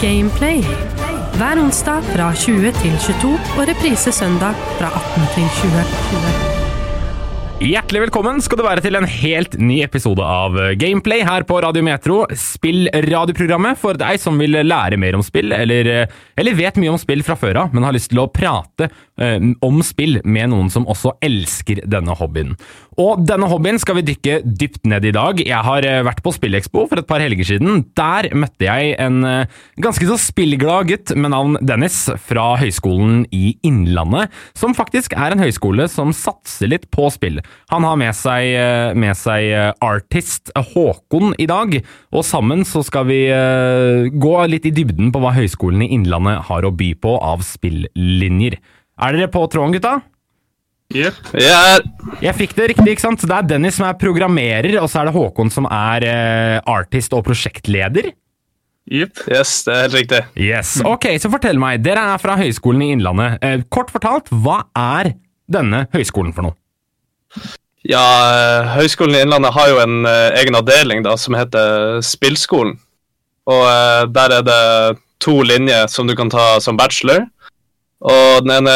Gameplay. Hver onsdag fra 20 til 22 og reprise søndag fra 18 til 20. Hjertelig velkommen skal du være til en helt ny episode av Gameplay her på Radio Metro. Spill-radioprogrammet for deg som vil lære mer om spill, eller, eller vet mye om spill fra før av, men har lyst til å prate eh, om spill med noen som også elsker denne hobbyen. Og denne hobbyen skal vi dykke dypt ned i dag. Jeg har eh, vært på Spillekspo for et par helger siden. Der møtte jeg en eh, ganske så spillglad gutt med navn Dennis fra Høgskolen i Innlandet, som faktisk er en høyskole som satser litt på spill. Han har med seg, eh, med seg eh, artist Håkon i dag, og sammen så skal vi eh, gå litt i dybden på hva Høgskolen i Innlandet har å by på av spillinjer. Er dere på tråden, gutta? Jepp. Ja, Jeg fikk det riktig, ikke sant? Det er Dennis som er programmerer, og så er det Håkon som er uh, artist og prosjektleder. Jepp. yes, det er helt riktig. Yes, ok, så fortell meg, dere er fra Høgskolen i Innlandet. Eh, kort fortalt, hva er denne høyskolen for noe? Ja, eh, Høgskolen i Innlandet har jo en eh, egen avdeling da, som heter Spillskolen. Og eh, der er det to linjer som du kan ta som bachelor. Og den ene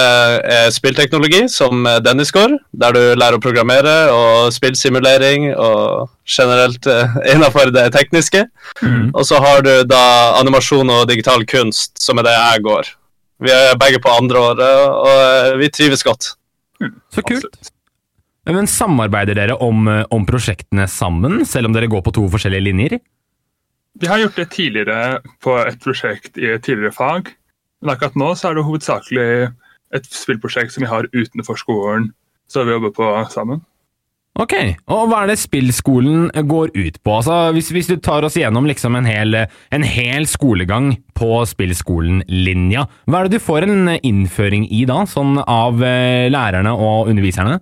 er spillteknologi, som Dennis går, der du lærer å programmere og spillsimulering og generelt eh, innenfor det tekniske. Og så har du da animasjon og digital kunst, som er det jeg går. Vi er begge på andre året, og eh, vi trives godt. Så kult. Men samarbeider dere om, eh, om prosjektene sammen, selv om dere går på to forskjellige linjer? Vi har gjort det tidligere på et prosjekt i et tidligere fag. Men akkurat nå så er det hovedsakelig et spillprosjekt som vi har utenfor skolen, så vi jobber på sammen. Ok, og hva er det spillskolen går ut på? Altså, hvis, hvis du tar oss gjennom liksom en, hel, en hel skolegang på spillskolen-linja, hva er det du får en innføring i da, sånn av eh, lærerne og underviserne?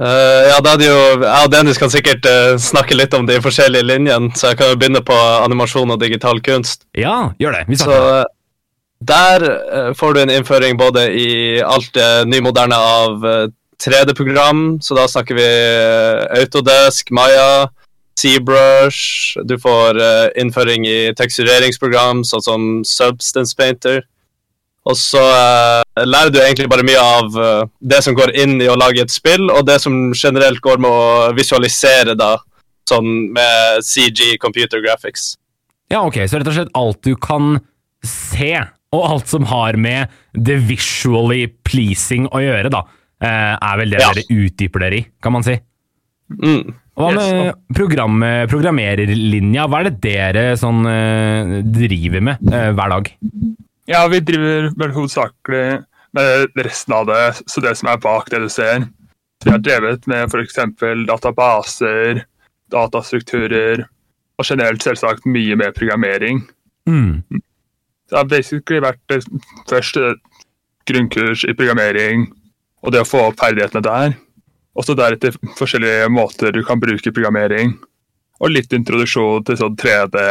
Uh, ja, det er det jo, Jeg og Dennis kan sikkert uh, snakke litt om de forskjellige linjene, så jeg kan jo begynne på animasjon og digital kunst. Ja, gjør det. Vi Så starter. eh, der eh, får du en innføring både i alt det nymoderne av eh, 3D-program, så da snakker vi eh, Autodesk, Maya, ZBrush. Du får eh, innføring i tekstureringsprogram, sånn som Substance Painter. Og så eh, lærer du egentlig bare mye av eh, det som går inn i å lage et spill, og det som generelt går med å visualisere, da, sånn med CG, computer graphics. Ja, ok, så rett og slett alt du kan se, og alt som har med the visually pleasing å gjøre, da, eh, er vel det Ja. dere utdyper dere i, kan man si. Mm. Hva med program, programmererlinja? Hva er det dere sånn eh, driver med eh, hver dag? Ja, vi driver vel hovedsakelig med resten av det, så det som er bak det du ser. Så vi har drevet med f.eks. databaser, datastrukturer, og generelt selvsagt mye med programmering. Mm. Det har basically vært først grunnkurs i programmering og det å få opp ferdighetene der. Og så deretter forskjellige måter du kan bruke programmering. Og litt introduksjon til sånn 3D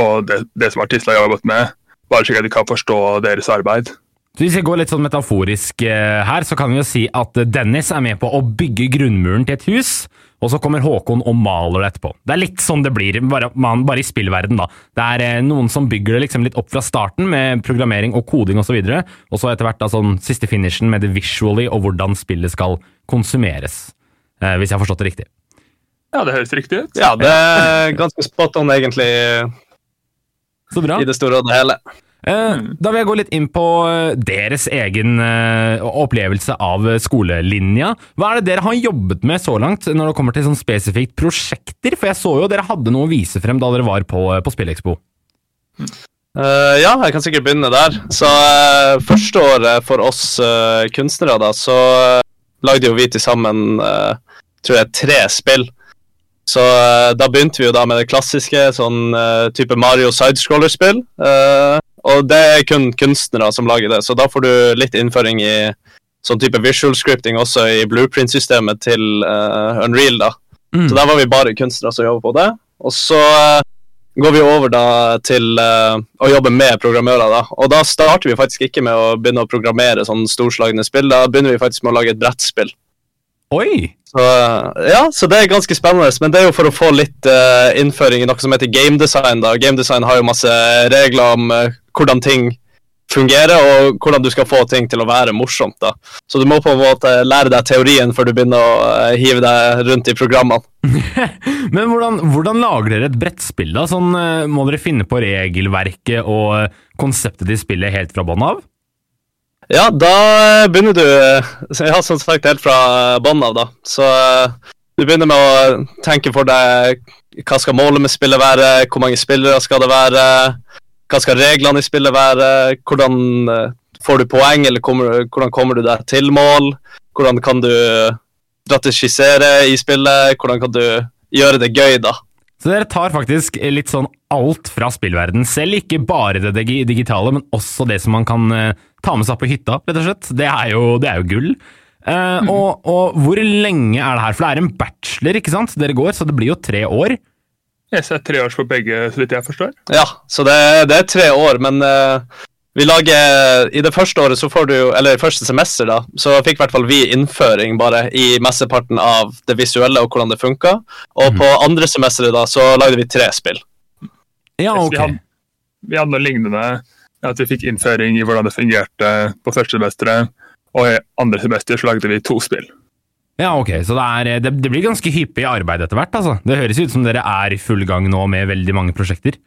og det, det som artistene har jobbet med. Bare slik at de kan forstå deres arbeid. Så Hvis vi går litt sånn metaforisk eh, her, så kan vi jo si at Dennis er med på å bygge grunnmuren til et hus, og så kommer Håkon og maler det etterpå. Det er litt sånn det blir, bare, man, bare i spillverden da. Det er eh, noen som bygger det liksom litt opp fra starten med programmering og koding osv., og, så videre, og så etter hvert da sånn siste finishen med det visually og hvordan spillet skal konsumeres. Eh, hvis jeg har forstått det riktig. Ja, det høres riktig ut. Ja, det er ganske spot on, egentlig, Så bra. i det store og det hele. Eh, Da vil jeg gå litt inn på eh, deres egen eh, opplevelse av skolelinja. Hva er det dere har jobbet med så langt når det kommer til sånn spesifikt prosjekter? For jeg så jo dere hadde noe å vise frem da dere var på, på Spillekspo. Uh, ja, jeg kan sikkert begynne der. Så uh, første året for oss uh, kunstnere, da, så lagde jo vi til sammen tror jeg tre spill. Så da begynte vi jo da med det klassiske, sånn type Mario sidescroller-spill. Eh, og det er kun kunstnere som lager det, så da får du litt innføring i sånn type visual scripting også i blueprint-systemet til uh, Unreal, da. Mm. Så der var vi bare kunstnere som jobber på det. Og så uh, går vi over da til uh, å jobbe med programmører. da. Og da starter vi faktisk ikke med å begynne å programmere sånn storslagne spill, da begynner vi faktisk med å lage et brettspill. Oi! Så, ja, så det er ganske spennende, men det er jo for å få litt uh, innføring i noe som heter game design. da. Game design har jo masse regler om uh, hvordan ting fungerer, og hvordan du skal få ting til å være morsomt. da. Så du må på en måte lære deg teorien før du begynner å uh, hive deg rundt i programmene. Men hvordan, hvordan lager dere et brettspill, da? Sånn, må dere finne på regelverket og konseptet til spillet helt fra bånn av? Ja, da begynner du eh, Ja, som sagt, helt fra bånn av, da. Så eh, du begynner med å tenke for deg hva skal målet med spillet være, hvor mange spillere skal det være, hva skal reglene i spillet være, hvordan eh, får du poeng, eller kommer, hvordan kommer du deg til mål, hvordan kan du strategisere i spillet, hvordan kan du gjøre det gøy, da. Så dere tar faktisk litt sånn alt fra spillverden selv, ikke bare det digitale, men også det som man kan eh, ta med seg på hytta, rett og slett. Det er jo, det er jo gull. Eh, og, og hvor lenge er det her? For det er en bachelor, ikke sant? Dere går, så det blir jo tre år. Yes, det er tre år for begge, så vidt jeg forstår. Ja, så det, det er tre år, men eh, vi lager I det første året, så får du jo Eller første semester, da, så fikk i hvert fall vi innføring bare i mesteparten av det visuelle og hvordan det funka. Og på andre semesteret, da, så lagde vi tre spill. Ja, ok. Vi hadde, vi hadde noe lignende. At vi fikk innføring i hvordan det fungerte på første semesteret. Og i andre semester så lagde vi to spill. Ja, ok. Så det, er, det, det blir ganske hyppig arbeid etter hvert, altså. Det høres ut som dere er i full gang nå med veldig mange prosjekter.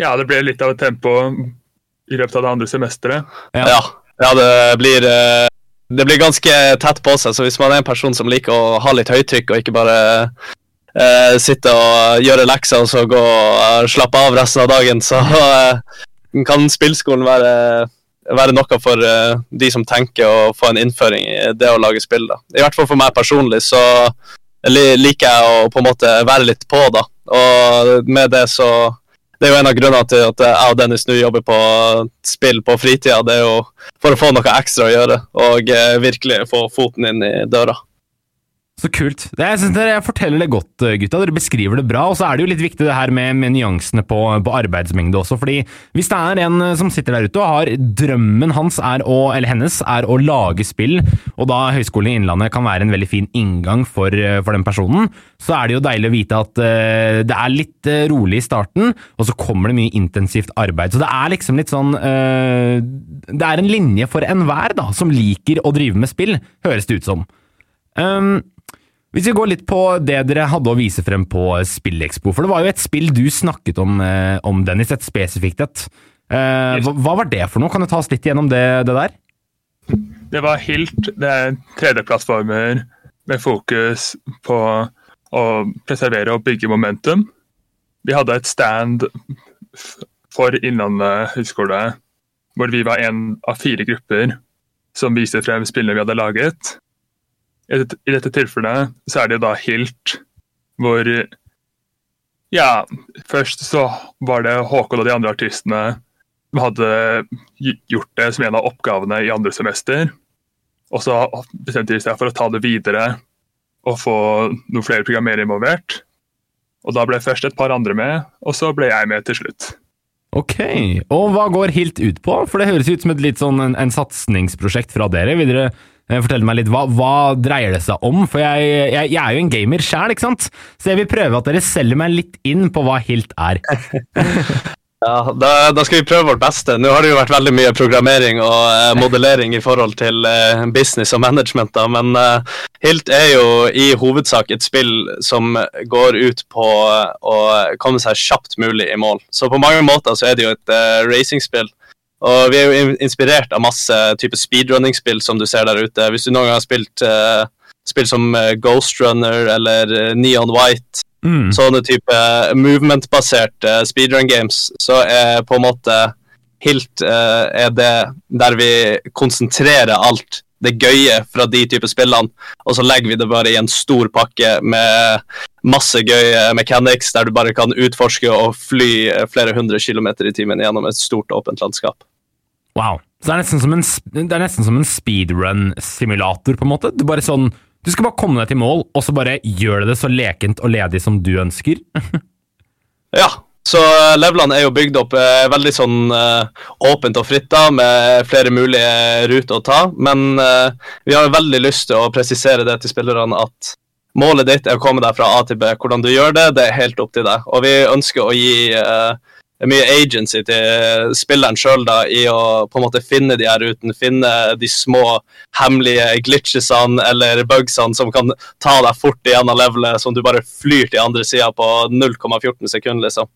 Ja, det ble litt av et tempo i løpet av det andre semesteret. Ja. Ja, ja det blir eh, Det blir ganske tett på seg, så hvis man er en person som liker å ha litt høytrykk, og ikke bare uh, sitte og gjøre lekser og så gå og slappe av resten av dagen, så uh, kan spillskolen være, være noe for uh, de som tenker å få en innføring i det å lage spill. da. I hvert fall for meg personlig så liker jeg å på en måte være litt på, da. Og med det så det er jo en av grunnene til at jeg og Dennis nå jobber på spill på fritida. Det er jo for å få noe ekstra å gjøre, og eh, virkelig få foten inn i døra. Så kult. Jeg synes Dere forteller det godt, eh, gutta. Dere beskriver det bra. Og så er det jo litt viktig det her med, med nyansene på, på arbeidsmengde også. fordi hvis det er en eh, som sitter der ute og har drømmen hans å, eller hennes er å lage spill, og da Høgskolen i Innlandet kan være en veldig fin inngang for, eh, for den personen, så er det jo deilig å vite at uh, det er litt rolig i starten, og så kommer det mye intensivt arbeid. Så det er liksom litt sånn uh, Det er en linje for enhver da, som liker å drive med spill, høres det ut som. Um, hvis vi går litt på det dere hadde å vise frem på Spillekspo, for det var jo et spill du snakket om, eh, om Dennis, et spesifikt et. Eh, hva, hva var det for noe? Kan du ta oss litt gjennom det, det der? Det var Hilt. Det er 3D-plattformer med fokus på å preservere og bygge momentum. Vi hadde et stand for Innlandet høgskole hvor vi var en av fire grupper som viste frem spillene vi hadde laget. I dette, tilfellet så er det da Hilt, hvor Ja, først så var det Håkon og de andre artistene som hadde gjort det som en av oppgavene i andre semester. Og så bestemte de seg for å ta det videre og få noen flere programmerere involvert. Og da ble først et par andre med, og så ble jeg med til slutt. Ok, og hva går Hilt ut på? For det høres ut som et litt sånn en, en satsingsprosjekt fra dere. Vil dere eh, fortelle meg litt, hva, hva dreier det seg om? For jeg, jeg, jeg er jo en gamer sjæl, ikke sant? Så jeg vil prøve at dere selger meg litt inn på hva Hilt er. Ja, da, da skal vi prøve vårt beste. Nå har det jo vært veldig mye programmering og eh, modellering i forhold til eh, business og management, da, men eh, Hilt er jo i hovedsak et spill som går ut på eh, å komme seg kjapt mulig i mål. Så på mange måter så er det jo et eh, racingspill. Og vi er jo inspirert av masse type speedrunning-spill som du ser der ute. Hvis du noen gang har spilt uh, spill som eh, Ghost Runner eller eh, Neon White, Mm. sånne type movement-baserte speedrun games, så er på en måte Hilt uh, er det der vi konsentrerer alt det gøye fra de type spillene, og så legger vi det bare i en stor pakke med masse gøye mechanics der du bare kan utforske og fly eh, flere hundre kilometer i timen gjennom et stort, åpent landskap. Wow. Så det er nesten som en, det nesten som en speedrun-simulator, på en måte. Du bare sånn Du skal bare komme deg til mål, og så bare gjør du det så lekent og ledig som du ønsker. Ja, Så Levland levelene er jo bygd opp eh, veldig sånn eh, åpent og fritt, da, med flere mulige ruter å ta. Men eh, vi har veldig lyst til å presisere det til spillerne at målet ditt er å komme deg fra A til B. Hvordan du gjør det, det er helt opp til deg. Og vi ønsker å gi eh, mye agency til spilleren sjøl i å på en måte finne de her rutene. Finne de små hemmelige glitchesene eller bugsene som kan ta deg fort igjennom levelet, som du bare flyr til andre sida på 0,14 sekunder, liksom.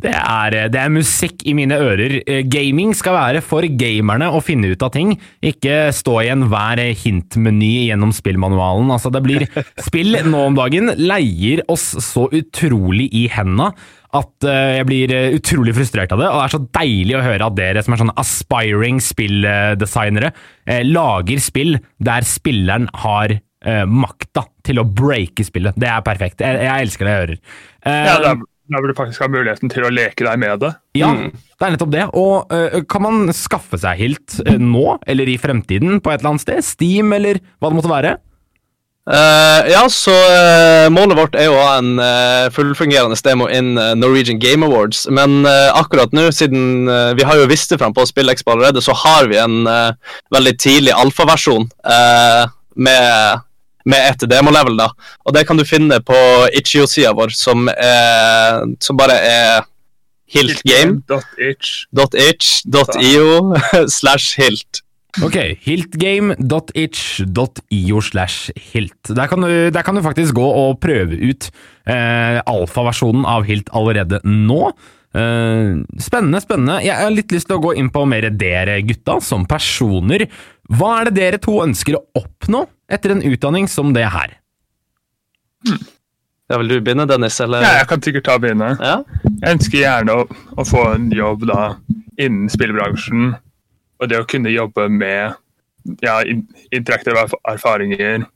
Det er, det er musikk i mine ører. Eh, Gaming skal være for gamerne å finne ut av ting, ikke stå i enhver hintmeny gjennom spillmanualen. Altså, det blir Spill nå om dagen leier oss så utrolig i henda at eh, jeg blir eh, utrolig frustrert av det. Og det er så deilig å høre at dere som er sånne aspiring spilldesignere, eh, lager spill der spilleren har makta til å breake spillet. Det er perfekt. Jeg, jeg elsker det jeg hører. ja, da, da vil du faktisk ha muligheten til å leke deg med det. Ja, det er nettopp det. Og uh, kan man skaffe seg Hilt uh, nå, eller i fremtiden, på et eller annet sted? Steam, eller hva det måtte være? Uh, ja, så uh, målet vårt er å ha en uh, fullfungerende demo in Norwegian Game Awards. Men akkurat nå, siden vi har jo visst det fram på SpillExpo allerede, så har vi en veldig tidlig alfaversjon med, med et demolevel. da. Og det kan du finne på Itchio-sida vår, som, er, som bare er hiltgame.itch.io slash hilt. Ok, hiltgame.itch.io slash hilt. Der kan, du, der kan du faktisk gå og prøve ut eh, alfaversjonen av Hilt allerede nå. Eh, spennende, spennende. Jeg har litt lyst til å gå inn på mer dere gutta, som personer. Hva er det dere to ønsker å oppnå etter en utdanning som det her? Hmm. Ja, Vil du begynne, Dennis? Eller? Ja, jeg kan sikkert ta begynne. Ja? Jeg ønsker gjerne å, å få en jobb da innen spillbransjen og det å kunne jobbe med ja, interaktive erfaringer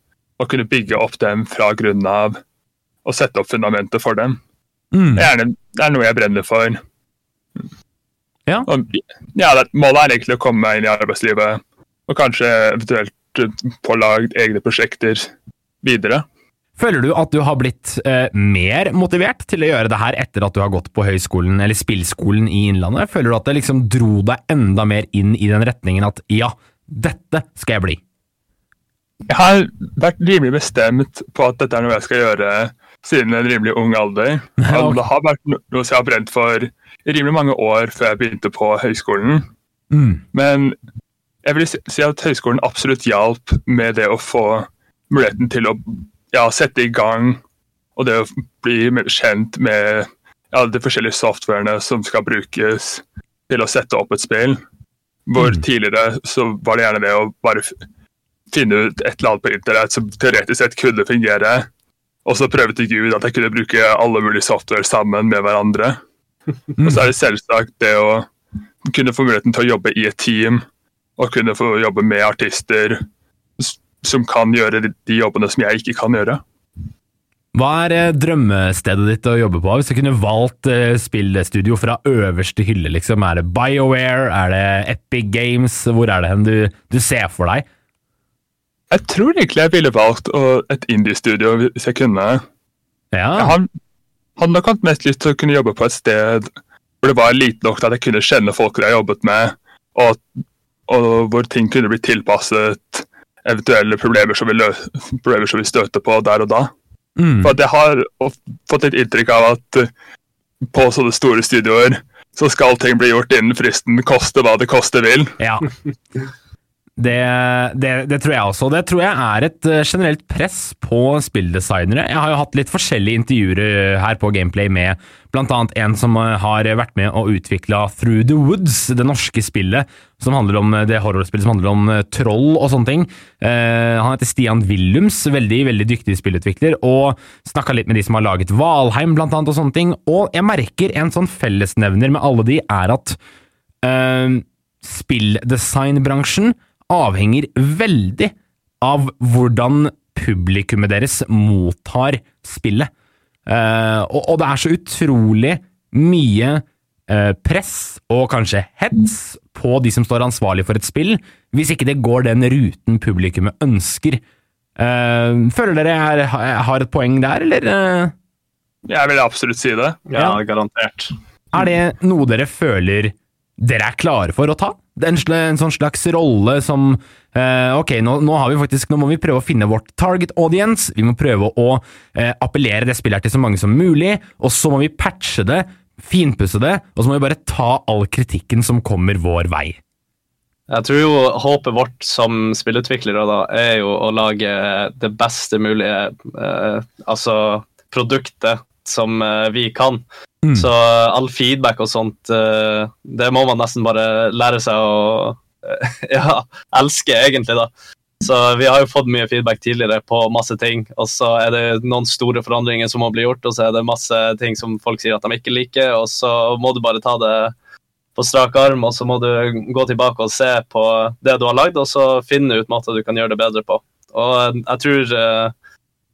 og kunne bygge opp dem fra grunnen av og sette opp fundamentet for dem. Mm. Det, er, det, er, noe jeg brenner for. Ja. Og, ja, det, målet er egentlig å komme meg inn i arbeidslivet og kanskje eventuelt få lagd egne prosjekter videre. Føler du at du har blitt eh, mer motivert til å gjøre det her etter at du har gått på høyskolen eller spillskolen i Innlandet? Føler du at det liksom dro deg enda mer inn i den retningen at ja, dette skal jeg bli? Jeg har vært rimelig bestemt på at dette er noe jeg skal gjøre siden en rimelig ung alder. Og det har vært noe som jeg har brent for i rimelig mange år før jeg begynte på høyskolen. Mm. Men jeg vil si at høyskolen absolutt hjalp med det å få muligheten til å ja, sette i gang og det å bli kjent med ja, de forskjellige softwarene som skal brukes til å sette opp et spill. Hvor mm. tidligere så var det gjerne det å bare finne ut et eller annet på internett som teoretisk sett kunne fungere, og så prøve til Gud at jeg kunne bruke alle mulige software sammen med hverandre. Mm. Og så er det selvsagt det å kunne få muligheten til å jobbe i et team, og kunne få jobbe med artister som kan gjøre de jobbene som jeg ikke kan gjøre. Hva er eh, drømmestedet ditt å jobbe på? Hvis du kunne valgt eh, spillstudio fra øverste hylle, liksom. Er det BioWare? Er det Epic Games? Hvor er det hen du, du ser for deg? Jeg tror egentlig jeg ville valgt et indie-studio hvis jeg kunne. Ja. Jeg har, hadde nok hatt mest lyst til å kunne jobbe på et sted hvor det var lite nok til at jeg kunne kjenne folk jeg jobbet med, og, og hvor ting kunne bli tilpasset eventuelle problemer som, vi problemer som vi støter på der og da. Mm. For Jeg har fått et inntrykk av at eh, på sånne store studioer så skal ting bli gjort innen fristen, koste hva det koste vil. Ja. Det, det, det, tror jeg også. Det tror jeg er et eh, generelt press på spilldesignere. Jeg har jo hatt litt forskjellige intervjuer eh, her på Gameplay med bl.a. en som eh, har vært med og utvikla Through the Woods, det norske spillet som handler om det horrorspillet som handler om troll og sånne ting. han heter Stian Willums, veldig veldig dyktig spillutvikler, og snakka litt med de som har laget Valheim blant annet og sånne ting. Og jeg merker en sånn fellesnevner med alle de, er at uh, spilldesignbransjen avhenger veldig av hvordan publikummet deres mottar spillet. Uh, og, og, det er så utrolig mye uh, press og kanskje hets på de som står ansvarlig for et spill, hvis ikke det går den ruten publikummet ønsker. Uh, føler dere jeg har et poeng der, eller? Jeg vil absolutt si det. Ja, Ja. garantert. Er det noe dere føler dere er klare for å ta? En, sånn slags rolle som eh, Ok, nå, nå, har vi faktisk, nå må vi prøve å finne vårt target audience. Vi må prøve å eh, appellere det spillet til så mange som mulig. Og så må vi patche det, finpusse det, og så må vi bare ta all kritikken som kommer vår vei. Jeg tror jo håpet vårt som spillutviklere da, er jo å lage det beste mulige eh, altså produktet som eh, vi kan. Mm. Så all feedback og sånt, eh, det må man nesten bare lære seg å eh, ja, elske, egentlig, da. Så vi har jo fått mye feedback tidligere på masse ting, og så er det noen store forandringer som må bli gjort, og så er det masse ting som folk sier at de ikke liker, og så må du bare ta det på strak arm, og så må du gå tilbake og se på det du har lagd, og så finne ut måter du kan gjøre det bedre på. Og jeg tror eh, eh,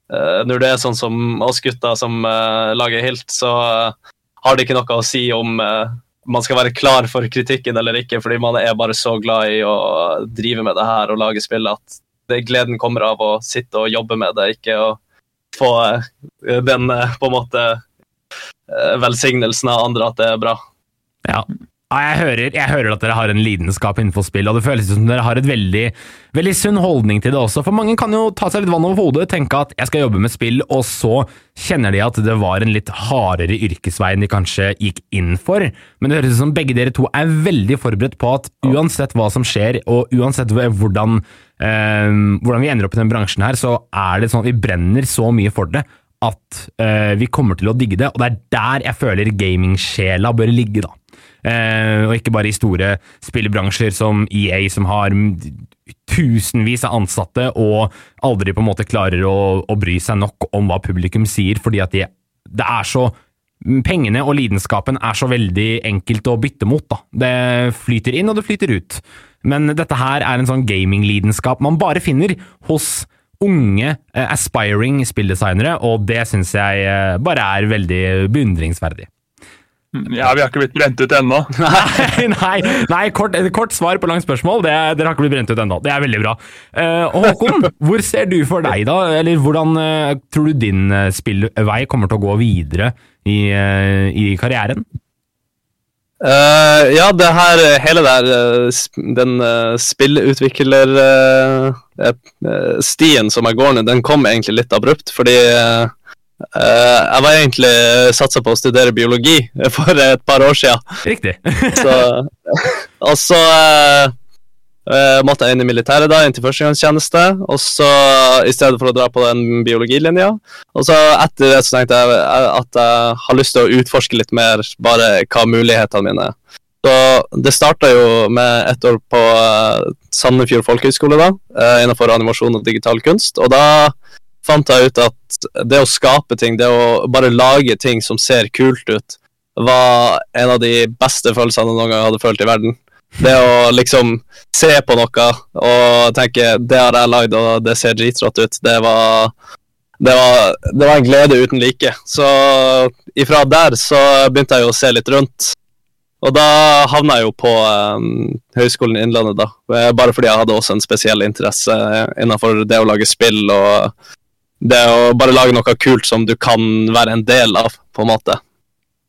når det er sånn som oss gutter som eh, lager Hilt, så eh, har det ikke noe å si om eh, man skal være klar for kritikken eller ikke, fordi man er bare så glad i å drive med det her og lage spill at det, gleden kommer av å sitte og jobbe med det, ikke å få eh, den eh, på en måte eh, velsignelsen av andre at det er bra. Ja. Ja, jeg hører, jeg hører at dere har en lidenskap innenfor spill, og det føles som dere har et veldig, veldig sunn holdning til det også. For mange kan jo ta seg litt vann over hodet, tenke at jeg skal jobbe med spill, og så kjenner de at det var en litt hardere yrkesvei enn de kanskje gikk inn for. Men det høres ut som begge dere to er veldig forberedt på at uansett hva som skjer, og uansett hvordan, eh, hvordan vi ender opp i den bransjen her, så er det sånn at vi brenner så mye for det at eh, vi kommer til å digge det, og det er der jeg føler gamingsjela bør ligge, da. Eh, og ikke bare i store spillebransjer som EA, som har tusenvis av ansatte og aldri på en måte klarer å, å bry seg nok om hva publikum sier, fordi at de, det er så Pengene og lidenskapen er så veldig enkelt å bytte mot. da. Det flyter inn, og det flyter ut. Men dette her er en sånn gaminglidenskap man bare finner hos unge, eh, aspiring spilldesignere, og det syns jeg eh, bare er veldig beundringsverdig. Ja, Vi har ikke blitt brent ut ennå. Nei, nei, nei kort, kort svar på langt spørsmål. Det, er- dere har ikke blitt brent ut ennå. Det er veldig bra. Eh, Håkon, hvor ser du for deg, da? Eller hvordan eh, tror du din eh, spillvei kommer til å gå videre i, eh, i karrieren? Uh, ja, det her, hele der, eh, den uh, spillutviklerstien som jeg går ned, den kom egentlig litt abrupt, fordi eh, jeg var egentlig satsa på å studere biologi for et par år siden. Riktig. Så, og så eh, eh, måtte jeg inn i militæret da, inn til førstegangstjeneste, og så i stedet for å dra på den biologilinja. Og så etter det så tenkte jeg eh, at jeg har lyst til å utforske litt mer bare hva mulighetene mine er. Så det starta jo med ett år på eh, Sandefjord folkehøgskole, da, eh, innenfor animasjon og digital kunst. Og da fant jeg ut at det å skape ting, det å bare lage ting som ser kult ut, var en av de beste følelsene jeg noen gang hadde følt i verden. Det å liksom se på noe og tenke 'det har jeg lagd, og det ser dritrått ut', det var, det var, det var en glede uten like. Så ifra der så begynte jeg jo å se litt rundt. Og da havna jeg jo på um, Høgskolen Innlandet, da. Eh, Bare fordi jeg hadde også en spesiell interesse innenfor det å lage spill og det å bare lage noe kult som du kan være en del av, på en måte.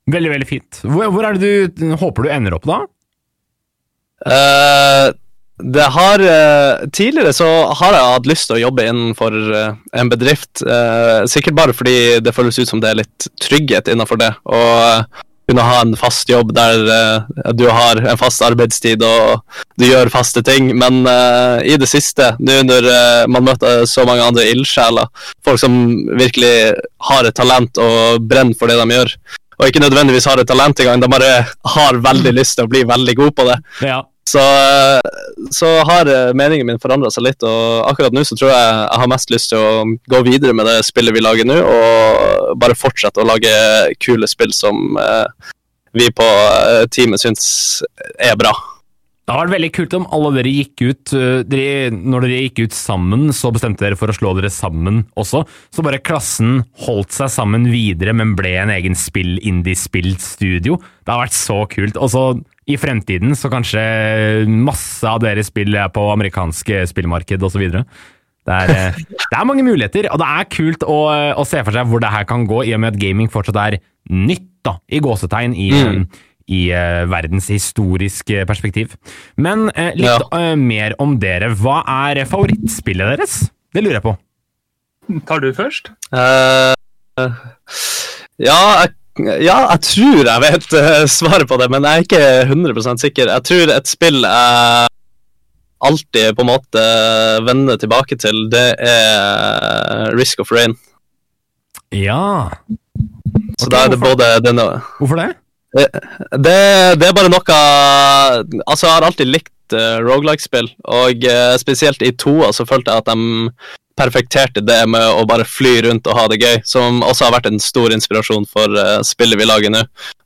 Veldig, veldig fint. Hvor, hvor er det du håper du ender opp, da? Uh, det har uh, Tidligere så har jeg hatt lyst til å jobbe innenfor uh, en bedrift. sikkert bare fordi det føles ut som det er litt trygghet innenfor det. Og kunne ha en fast jobb der uh, du har en fast arbeidstid og du gjør faste ting. Men uh, i det siste, nå når uh, man møter så mange andre ildsjeler, folk som virkelig har et talent og brenner for det de gjør, og ikke nødvendigvis har et talent engang, de bare har veldig lyst til å bli veldig god på det. Ja. Så, så har eh, meningen min forandra seg litt, og akkurat nå så tror jeg jeg har mest lyst til å gå videre med det spillet vi lager nå, og bare fortsette å lage kule spill som eh, vi på eh, teamet syns er bra. Det hadde vært veldig kult om alle dere gikk ut dere, Når dere gikk ut sammen, så bestemte dere for å slå dere sammen også. Så bare klassen holdt seg sammen videre, men ble en egen spill-indie-spillstudio. Det har vært så kult. Og så i fremtiden så kanskje masse av deres spill er på amerikanske spillmarked osv. Det Det er, eh, det er mange muligheter, og det er kult å, å, se for seg hvor det her kan gå, i og med at gaming fortsatt er nytt, da, i gåsetegn, i, mm. i uh, verdens historiske perspektiv. Men uh, litt ja. uh, mer om dere. Hva er favorittspillet deres? Det lurer jeg på. Tar du først? ja, jeg, ja, jeg tror jeg vet svaret på det, men jeg er ikke 100% sikker. Jeg tror et spill jeg alltid på en måte vender tilbake til, det er Risk of Rain. Ja Så okay, da er det både denne Hvorfor det? Det, det? det, er bare noe Altså, jeg har alltid likt uh, rogelike-spill, og uh, spesielt i toa så følte jeg at de perfekterte det med å bare fly rundt og ha det gøy, som også har vært en stor inspirasjon for uh, spillet vi lager nå.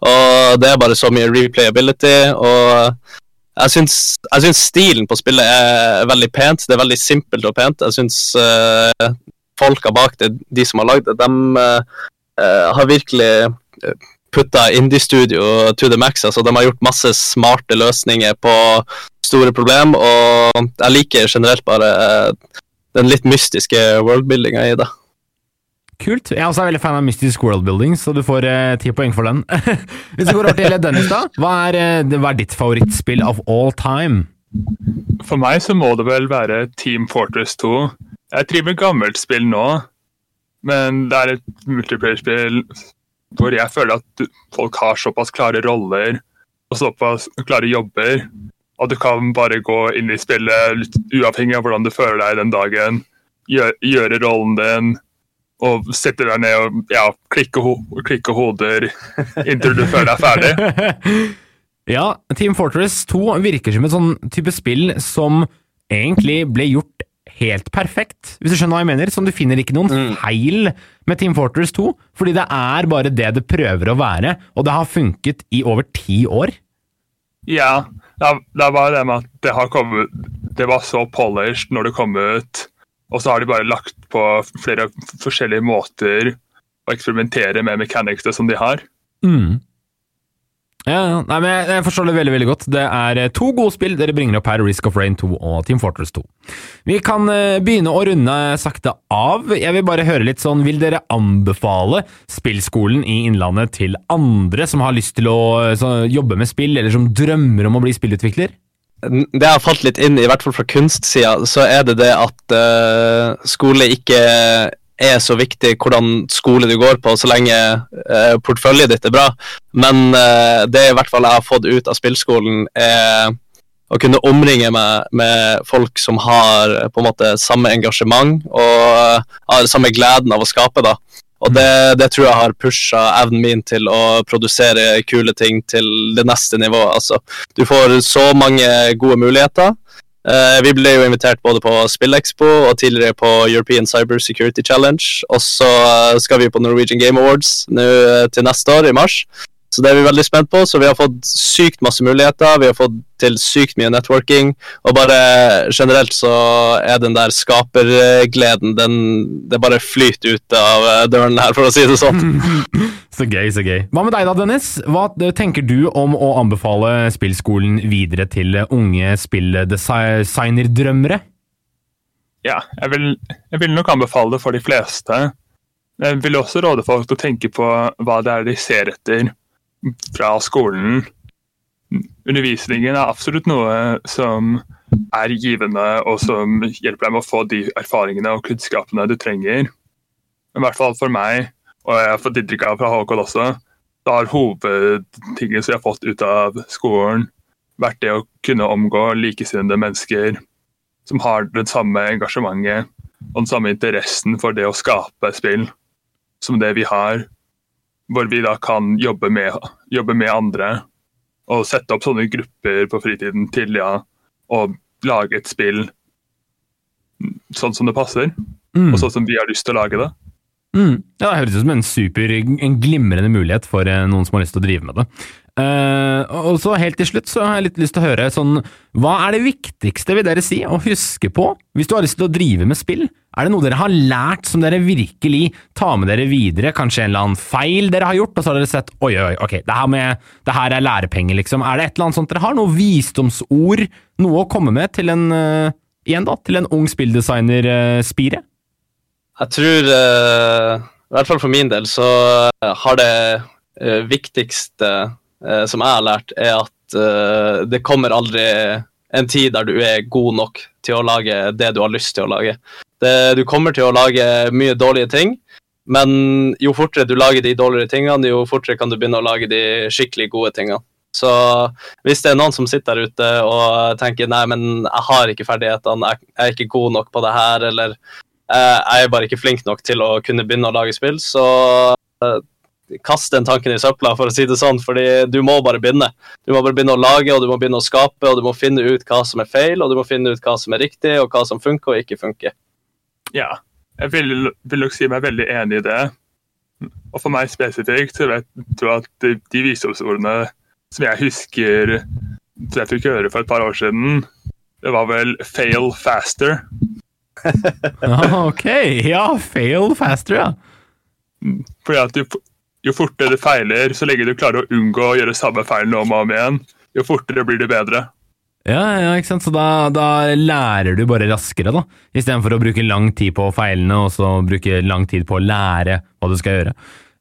Og det er bare så mye replayability, og jeg syns, jeg syns, stilen på spillet er veldig pent. Det er veldig simpelt og pent. Jeg syns uh, folka bak det, de som har lagd det, de uh, har virkelig putta indie-studio to the max. Altså, de har gjort masse smarte løsninger på store problem, og jeg liker generelt bare uh, den litt mystiske worldbuildinga i det. Kult. Jeg er også veldig fan av Mystisk Worldbuilding, så du får eh, ti poeng for den. Hvis vi går over til Dennis, da. Hva er, eh, hva er, ditt favorittspill of all time? For meg så må det vel være Team Fortress 2. Jeg driver med gammelt spill nå, men det er et multiplayer-spill hvor jeg føler at folk har såpass klare roller og såpass klare jobber, og du kan bare gå inn i spillet litt uavhengig av hvordan du føler deg den dagen, gjøre, gjøre rollen din og sitte der ned og ja, klikke, ho klikke hoder inntil du føler deg ferdig. ja, Team Fortress 2 virker som et sånn type spill som egentlig ble gjort helt perfekt, hvis du skjønner hva jeg mener. Som du finner ikke noen mm. feil med Team Fortress 2, fordi det er bare det det prøver å være, og det har funket i over ti år. Ja, det var det med at det har kommet Det var så polished når det kom ut og så har de bare lagt på flere forskjellige måter å eksperimentere med mechanicsene som de har. Mm. Ja, nei, men jeg, jeg forstår det veldig veldig godt. Det er eh, to gode spill dere bringer opp her, Risk of Rain 2 og Team Fortress 2. Vi kan uh, begynne å runde sakte av. Jeg vil bare høre litt sånn, vil dere anbefale spillskolen i Innlandet til andre som har lyst til å så, jobbe med spill, eller som drømmer om å bli spillutvikler? det har falt litt inn, i hvert fall fra kunstsida, så er det det at uh, skole ikke er så viktig hvordan skole du går på, så lenge eh, porteføljen ditt er bra. Men eh, det i hvert fall jeg har fått ut av spillskolen, er å kunne omringe meg med folk som har på en måte samme engasjement og har samme gleden av å skape. da. Og det, det, tror jeg har pusha evnen min til å produsere kule ting til det neste nivået. Altså, du får så mange gode muligheter. Uh, vi ble jo invitert både på SpillExpo og tidligere på European Cyber Security Challenge. Og så skal vi på Norwegian Game Awards nå til neste år, i mars. Så det er vi veldig spent på. Så vi har fått sykt masse muligheter. Vi har fått til sykt mye networking. Og bare generelt så er den der skapergleden den, Det bare flyter ut av døren her, for å si det sånn. så gøy, så gøy. Hva med deg da, Dennis? Hva tenker du om å anbefale spillskolen videre til unge spilldesignerdrømmere? Ja, jeg vil, jeg vil nok anbefale det for de fleste. Jeg vil også råde folk til å tenke på hva det er de ser etter fra skolen. Undervisningen er absolutt noe som er givende, og som hjelper deg med å få de erfaringene og kunnskapene du trenger. I hvert fall for meg, og jeg har fått inntrykk av fra Håkon også, da har hovedtingen som jeg har fått ut av skolen, vært det å kunne omgå likesinnede mennesker som har det samme engasjementet og den samme interessen for det å skape spill som det vi har hvor vi da kan jobbe med, jobbe med, andre. Og sette opp sånne grupper på fritiden til ja, og lage et spill sånn som det passer. Mm. Og sånn som vi har lyst til å lage det. Mm. Ja, Det høres ut som en super, en glimrende mulighet for eh, noen som har lyst til å drive med det. Uh, og så Helt til slutt så har jeg litt lyst til å høre sånn, hva er det viktigste vil dere si å huske på hvis du har lyst til å drive med spill? Er det noe dere har lært som dere virkelig tar med dere videre? Kanskje en eller annen feil dere har gjort, og så har dere sett oi, oi, ok, det her, med, det her er lærepenger, liksom. Er det et eller annet sånt dere har? Noe visdomsord? Noe å komme med til en uh, igjen da, til en ung spilldesigner-spire? Jeg tror, eh, i hvert fall for min del, så eh, har det eh, viktigste eh, som jeg har lært, er at eh, det kommer aldri en tid der du er god nok til å lage det du har lyst til å lage. Det, du kommer til å lage mye dårlige ting, men jo fortere du lager de dårligere tingene, jo fortere kan du begynne å lage de skikkelig gode tingene. Så hvis det er noen som sitter der ute og tenker nei, men jeg har ikke ferdighetene, jeg er ikke god nok på det her, eller jeg er bare ikke flink nok til å kunne begynne å lage spill, så eh, kast den tanken i søpla, for å si det sånn, fordi du må bare begynne. Du må bare begynne å lage, og du må begynne å skape, og du må finne ut hva som er feil, og du må finne ut hva som er riktig, og hva som funker og ikke funker. Ja, jeg vil, vil nok si meg veldig enig i det. Og for meg spesifikt så vet du at de, de visdomsordene som jeg husker som jeg fikk høre for et par år siden, det var vel 'fail faster'. Ah, ok, ja, fail faster, ja. Fordi at jo, jo fortere du feiler, så lenge du klarer å unngå å gjøre samme feilen om og om igjen, jo fortere blir det bedre. Ja, ja, ikke sant? Så da, da lærer du bare raskere, da. Istedenfor å bruke lang tid på feilene, og så bruke lang tid på å lære hva du skal gjøre.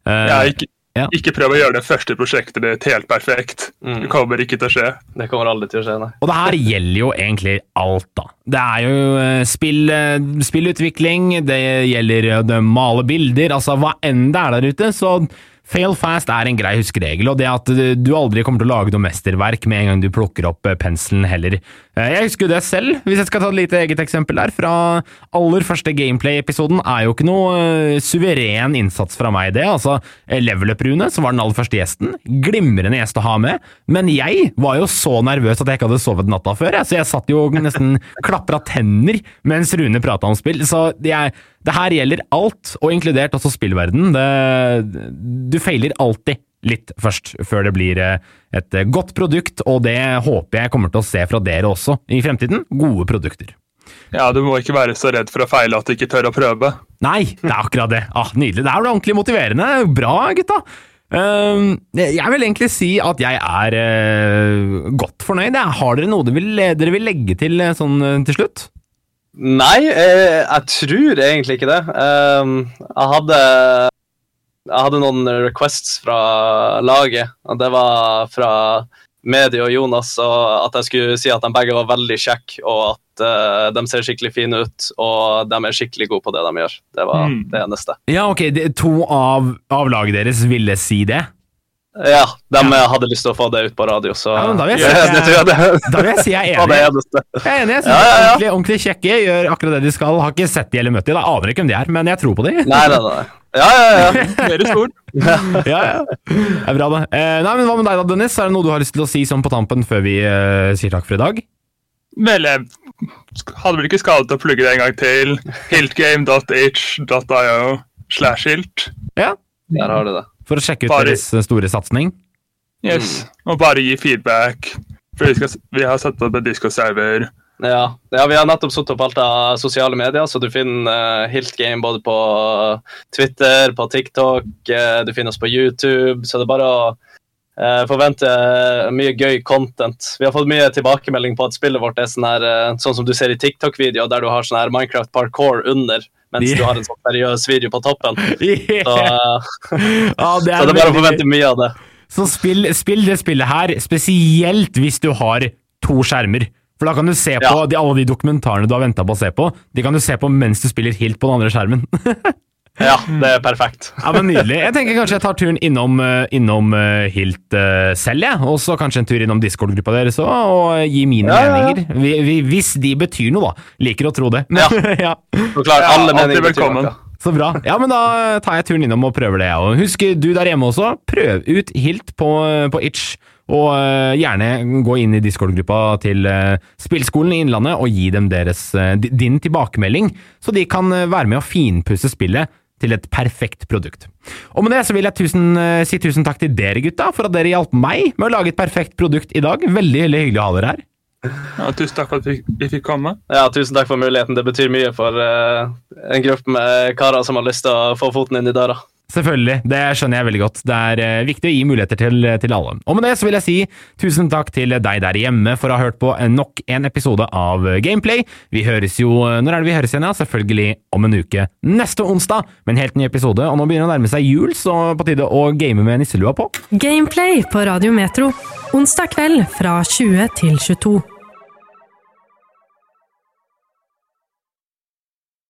Uh, Ja, ikke, Ja. ikke prøv å gjøre det første prosjektet ditt helt perfekt. Mm. Det kommer ikke til å skje. Det kommer aldri til å skje, nei. Og det her gjelder jo egentlig alt, da. Det er jo eh, spill, eh, spillutvikling, det gjelder å male bilder, altså hva enn det er der ute, så fail fast er en grei huskeregel, og det at du aldri kommer til å lage noe mesterverk med en gang du plukker opp eh, penselen heller. Eh, Jeg husker jo det selv, hvis jeg skal ta et lite eget eksempel der, fra aller første gameplay-episoden er jo ikke noe eh, suveren innsats fra meg det, altså eh, Level Up-Rune, som var den aller første gjesten, glimrende gjest å ha med, men jeg var jo så nervøs at jeg ikke hadde sovet natta før, jeg, så jeg satt jo nesten klapra tenner mens Rune prata om spill, så jeg, det her gjelder alt, og inkludert også spillverden. Det, du feiler alltid litt først, før det blir eh, et eh, godt produkt, og det håper jeg kommer til å se fra dere også i fremtiden. Gode produkter. Ja, Du må ikke være så redd for å feile at du ikke tør å prøve. Nei, det er akkurat det. Ah, nydelig. Det er jo ordentlig motiverende. Bra, gutta. Ehm, jeg vil egentlig si at jeg er eh, godt fornøyd. Har dere noe dere vil, dere vil legge til sånn til slutt? Nei, jeg, jeg tror egentlig ikke det. Um, jeg hadde Jeg hadde noen requests fra laget, og det var fra Medie og Jonas, og at jeg skulle si at de begge var veldig kjekke, og at uh, de ser skikkelig fine ut, og de er skikkelig gode på det de gjør. Det var Mm. det eneste. Ja, ok. Det, to av, av laget deres ville si det. Ja, de ja. hadde lyst til å få det ut på radio, så Ja, men da vil jeg si- jeg, det jeg Da vil jeg si jeg er enig. Jeg er enig. Jeg synes Ja, ja, ja. Ordentlig, ordentlig kjekke gjør akkurat det de skal. Har ikke sett de eller møtt de, da aner ikke hvem de er, men jeg tror på de. Nei, nei, nei. Ja, ja, ja. Deres ord. ja, ja. Det er bra, det. Eh, nei, men Hva med deg da, Dennis? Er det noe du har lyst til å si sånn på tampen før vi eh, sier takk for i dag? Vel, jeg hadde vel ikke skadet å plugge det en gang til. Hiltgame.h.io slash hilt. Ja, Der har du det. For å sjekke ut Bare- deres eh, store satsing? Yes. Og bare gi feedback. For vi, skal, vi har satt opp en Disco-server. Ja. ja, vi har nettopp satt opp alt av sosiale medier, så du finner uh, Hilt Game både på Twitter, på TikTok, uh, du finner oss på YouTube, så det er bare å eh, forventer mye gøy content. Vi har fått mye tilbakemelding på at spillet vårt er sånn her, eh, sånn som du ser i TikTok-videoer, der du har sånn her Minecraft parkour under, mens Yeah. du har en sånn seriøs video på toppen. Så, Yeah. eh, Ja, det så er det er bare å forvente mye av det. Så spill, spill det spillet her, spesielt hvis du har to skjermer. For da kan du se på Ja. de, alle de dokumentarene du har venta på å se på. De kan du se på mens du spiller helt på den andre skjermen. Ja, det er perfekt. ja, men Nydelig. Jeg tenker kanskje jeg tar turen innom, eh, innom eh, Hilt eh, selv, jeg. Og så kanskje en tur innom Discord-gruppa deres òg, og gi mine Ja, meninger. Vi, vi, hvis de betyr noe, da. Liker å tro det. Ja. ja. Forklar alle alltid meninger betyr noe. Så bra. Ja, men da tar jeg turen innom og prøver det, jeg òg. Husk, du der hjemme også, prøv ut Hilt på, på Itch. Og eh, gjerne gå inn i Discord-gruppa til eh, Spillskolen i Innlandet og gi dem deres, eh, din tilbakemelding, så de kan være med å finpusse spillet til et perfekt produkt. Og med det så vil jeg tusen, si tusen takk til dere gutta, for at dere hjalp meg med å lage et perfekt produkt i dag. Veldig, veldig hyggelig å ha dere her. Ja, tusen takk for at vi, fikk komme. Ja, tusen takk for muligheten. Det betyr mye for uh, en gruppe med karer som har lyst til å få foten inn i døra. Selvfølgelig, det skjønner jeg veldig godt. Det er eh, viktig å gi muligheter til, til alle. Og med det så vil jeg si tusen takk til deg der hjemme for å ha hørt på nok en episode av Gameplay. Vi høres jo Når er det vi høres igjen? ja? Selvfølgelig om en uke. Neste onsdag med en helt ny episode. Og nå begynner det å nærme seg jul, så på tide å game med nisselua på. Gameplay på Radio Metro. Onsdag kveld fra 20 til 22.